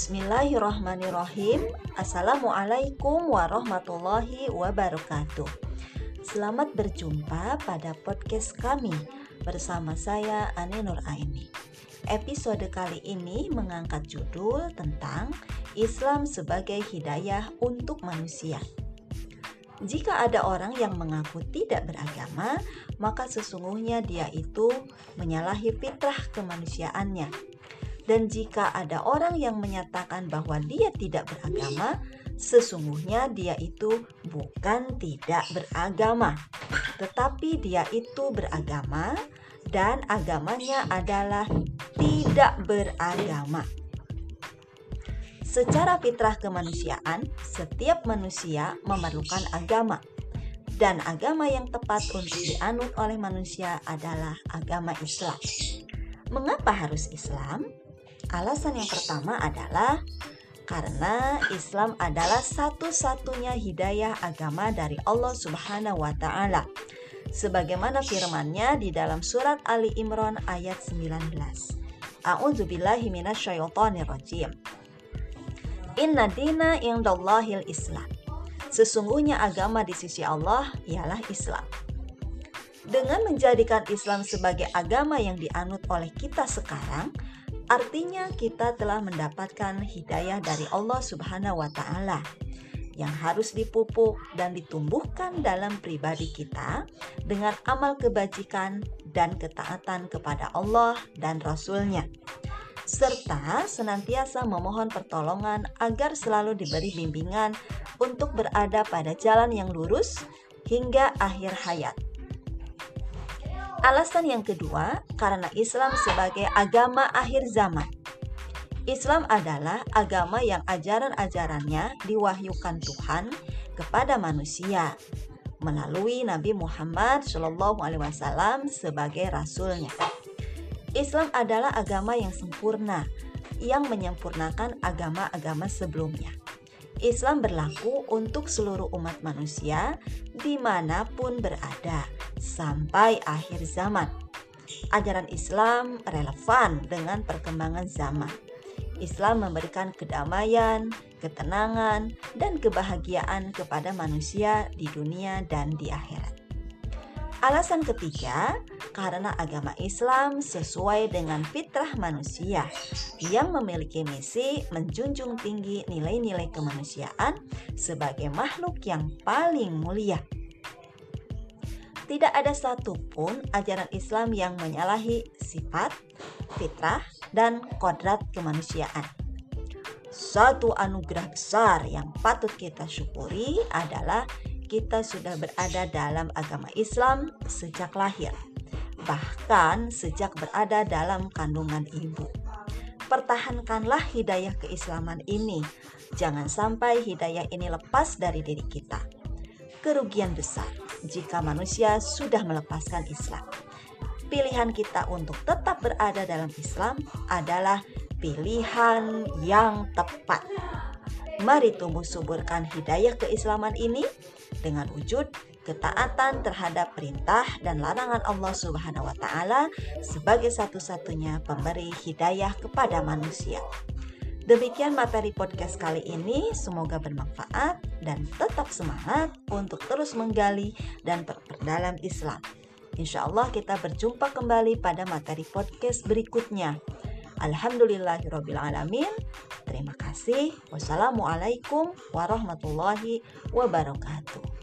Bismillahirrahmanirrahim. Assalamualaikum warahmatullahi wabarakatuh. Selamat berjumpa pada podcast kami bersama saya Ane Nur Aini. Episode kali ini mengangkat judul tentang Islam sebagai hidayah untuk manusia. Jika ada orang yang mengaku tidak beragama, maka sesungguhnya dia itu menyalahi fitrah kemanusiaannya dan jika ada orang yang menyatakan bahwa dia tidak beragama, sesungguhnya dia itu bukan tidak beragama, tetapi dia itu beragama dan agamanya adalah tidak beragama. Secara fitrah kemanusiaan, setiap manusia memerlukan agama, dan agama yang tepat untuk dianut oleh manusia adalah agama Islam. Mengapa harus Islam? Alasan yang pertama adalah karena Islam adalah satu-satunya hidayah agama dari Allah Subhanahu wa taala. Sebagaimana firman-Nya di dalam surat Ali Imran ayat 19. A'udzubillahi minasyaitonirrajim. Inna dina indallahil Islam. Sesungguhnya agama di sisi Allah ialah Islam. Dengan menjadikan Islam sebagai agama yang dianut oleh kita sekarang, Artinya kita telah mendapatkan hidayah dari Allah Subhanahu wa taala yang harus dipupuk dan ditumbuhkan dalam pribadi kita dengan amal kebajikan dan ketaatan kepada Allah dan Rasul-Nya serta senantiasa memohon pertolongan agar selalu diberi bimbingan untuk berada pada jalan yang lurus hingga akhir hayat. Alasan yang kedua, karena Islam sebagai agama akhir zaman. Islam adalah agama yang ajaran-ajarannya diwahyukan Tuhan kepada manusia melalui Nabi Muhammad Shallallahu Alaihi Wasallam sebagai rasulnya. Islam adalah agama yang sempurna yang menyempurnakan agama-agama sebelumnya. Islam berlaku untuk seluruh umat manusia di mana pun berada sampai akhir zaman. Ajaran Islam relevan dengan perkembangan zaman. Islam memberikan kedamaian, ketenangan, dan kebahagiaan kepada manusia di dunia dan di akhirat. Alasan ketiga, karena agama Islam sesuai dengan fitrah manusia yang memiliki misi menjunjung tinggi nilai-nilai kemanusiaan sebagai makhluk yang paling mulia. Tidak ada satupun ajaran Islam yang menyalahi sifat, fitrah, dan kodrat kemanusiaan. Satu anugerah besar yang patut kita syukuri adalah kita sudah berada dalam agama Islam sejak lahir, bahkan sejak berada dalam kandungan ibu. Pertahankanlah hidayah keislaman ini, jangan sampai hidayah ini lepas dari diri kita. Kerugian besar jika manusia sudah melepaskan Islam. Pilihan kita untuk tetap berada dalam Islam adalah pilihan yang tepat. Mari tumbuh suburkan hidayah keislaman ini dengan wujud ketaatan terhadap perintah dan larangan Allah Subhanahu wa taala sebagai satu-satunya pemberi hidayah kepada manusia. Demikian materi podcast kali ini, semoga bermanfaat dan tetap semangat untuk terus menggali dan memperdalam Islam. Insya Allah kita berjumpa kembali pada materi podcast berikutnya. Alhamdulillahirrabbilalamin. Terima kasih. Wassalamualaikum warahmatullahi wabarakatuh.